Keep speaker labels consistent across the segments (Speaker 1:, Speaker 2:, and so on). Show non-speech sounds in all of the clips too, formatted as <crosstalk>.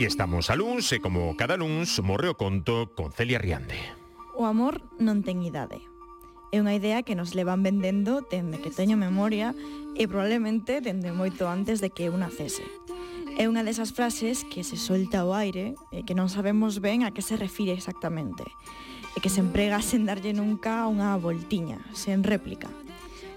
Speaker 1: E estamos a luns e como cada luns morre o conto con Celia Riande.
Speaker 2: O amor non ten idade. É unha idea que nos levan vendendo dende que teño memoria e probablemente dende moito antes de que eu nacese. É unha desas frases que se solta ao aire e que non sabemos ben a que se refire exactamente e que se emprega sen darlle nunca unha voltiña, sen réplica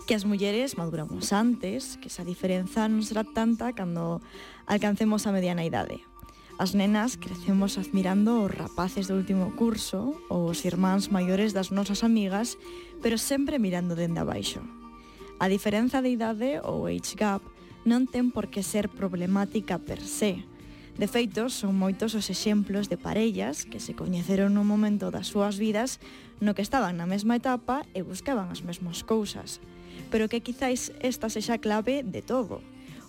Speaker 2: que as mulleres maduramos antes, que esa diferenza non será tanta cando alcancemos a mediana idade. As nenas crecemos admirando os rapaces do último curso ou os irmáns maiores das nosas amigas, pero sempre mirando dende abaixo. A diferenza de idade ou age gap non ten por que ser problemática per se. De feito, son moitos os exemplos de parellas que se coñeceron nun momento das súas vidas no que estaban na mesma etapa e buscaban as mesmas cousas. Pero que quizáis esta sexa clave de todo.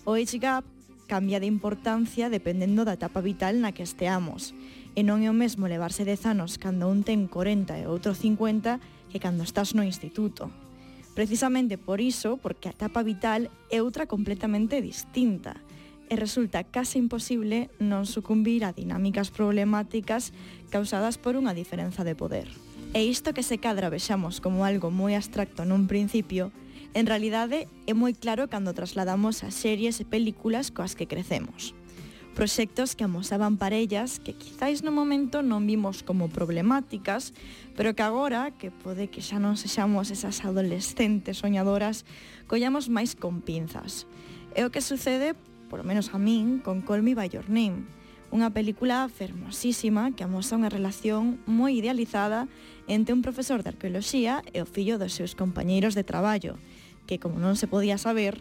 Speaker 2: O age gap cambia de importancia dependendo da etapa vital na que esteamos. E non é o mesmo levarse 10 anos cando un ten 40 e outro 50 que cando estás no instituto. Precisamente por iso, porque a etapa vital é outra completamente distinta e resulta case imposible non sucumbir a dinámicas problemáticas causadas por unha diferenza de poder. E isto que se cadra vexamos como algo moi abstracto nun principio, En realidade, é moi claro cando trasladamos as series e películas coas que crecemos. Proxectos que amosaban parellas que quizáis no momento non vimos como problemáticas, pero que agora, que pode que xa non sexamos esas adolescentes soñadoras, collamos máis con pinzas. É o que sucede, por lo menos a min, con Call Me By Your Name, unha película fermosísima que amosa unha relación moi idealizada entre un profesor de arqueoloxía e o fillo dos seus compañeiros de traballo, que, como non se podía saber,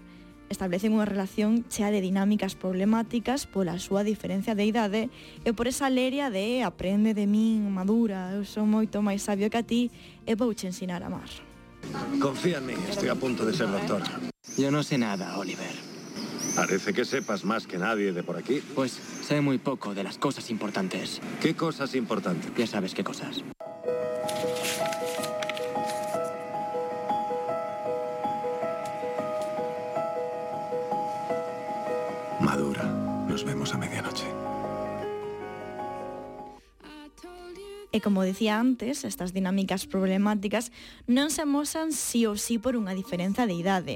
Speaker 2: establecen unha relación chea de dinámicas problemáticas pola súa diferencia de idade e por esa leria de aprende de min, madura, eu sou moito máis sabio que a ti e vou te ensinar a amar.
Speaker 3: Confía en mí, estoy a punto de ser doctor.
Speaker 4: Yo no sé nada, Oliver.
Speaker 3: Parece que sepas más que nadie de por aquí.
Speaker 4: Pues sé muy poco de las cosas importantes.
Speaker 3: ¿Qué cosas importantes?
Speaker 4: Ya sabes qué cosas.
Speaker 3: madura. Nos vemos a medianoche.
Speaker 2: E como decía antes, estas dinámicas problemáticas non se amosan sí ou sí por unha diferenza de idade,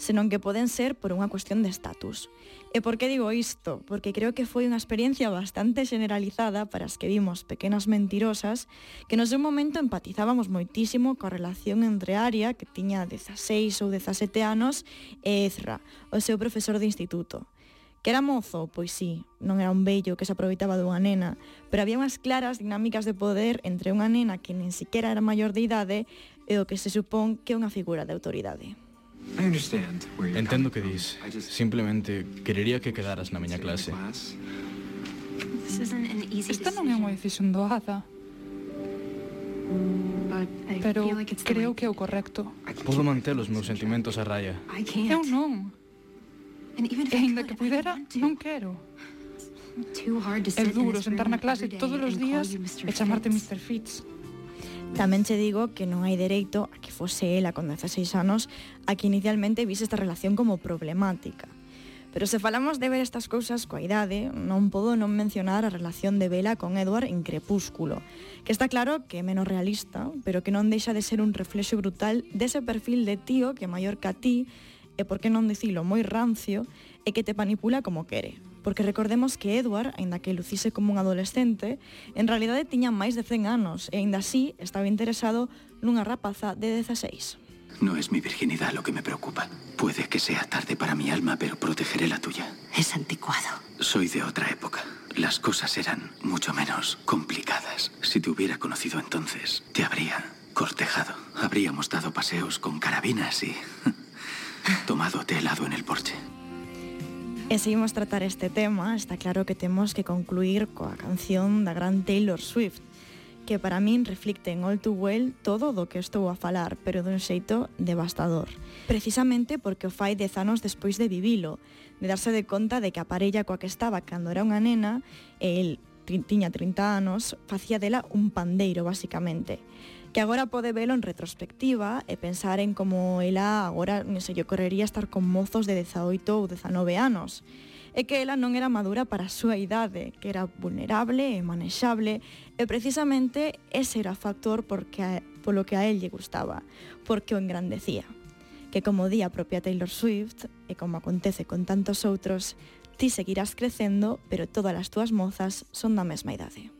Speaker 2: senón que poden ser por unha cuestión de estatus. E por que digo isto? Porque creo que foi unha experiencia bastante generalizada para as que vimos pequenas mentirosas que nos un momento empatizábamos moitísimo coa relación entre Aria, que tiña 16 ou 17 anos, e Ezra, o seu profesor de instituto. Que era mozo? Pois sí, non era un vello que se aproveitaba dunha nena, pero había unhas claras dinámicas de poder entre unha nena que nin siquiera era maior de idade e o que se supón que é unha figura de autoridade.
Speaker 5: Entendo que dis. Simplemente querería que quedaras na miña clase.
Speaker 6: Esta non é unha decisión doada. Pero creo que é o correcto.
Speaker 5: Podo manter os meus sentimentos a raya.
Speaker 6: Eu non. E ainda que pudera, non quero. É duro sentar na clase todos os días e chamarte Mr. Fitz.
Speaker 2: Tamén che digo que non hai dereito a que fose ela con 16 anos a que inicialmente vise esta relación como problemática. Pero se falamos de ver estas cousas coa idade, non podo non mencionar a relación de Bela con Edward en Crepúsculo, que está claro que é menos realista, pero que non deixa de ser un reflexo brutal dese perfil de tío que maior que a ti e por que non dicilo moi rancio, e que te manipula como quere. Porque recordemos que Edward, aínda que lucise como un adolescente, en realidade tiña máis de 100 anos e aínda así estaba interesado nunha rapaza de 16.
Speaker 7: No es mi virginidad lo que me preocupa. Puede que sea tarde para mi alma, pero protegeré la tuya.
Speaker 8: Es anticuado.
Speaker 7: Soy de otra época. Las cosas eran mucho menos complicadas. Si te hubiera conocido entonces, te habría cortejado. Habríamos dado paseos con carabinas y <laughs> tomado té helado en el porche.
Speaker 2: E seguimos tratar este tema, está claro que temos que concluir coa canción da gran Taylor Swift, que para min reflicte en All Too Well todo do que estou a falar, pero dun xeito devastador. Precisamente porque o fai dez anos despois de vivilo, de darse de conta de que a parella coa que estaba cando era unha nena, e el tiña 30 anos, facía dela un pandeiro, basicamente que agora pode velo en retrospectiva e pensar en como ela agora non sei, lle correría estar con mozos de 18 ou 19 anos
Speaker 9: e que ela non era madura para a súa idade, que era vulnerable e manexable, e precisamente ese era o factor porque a, polo que a él lle gustaba, porque o engrandecía. Que como di a propia Taylor Swift, e como acontece con tantos outros, ti seguirás crecendo, pero todas as túas mozas son da mesma idade.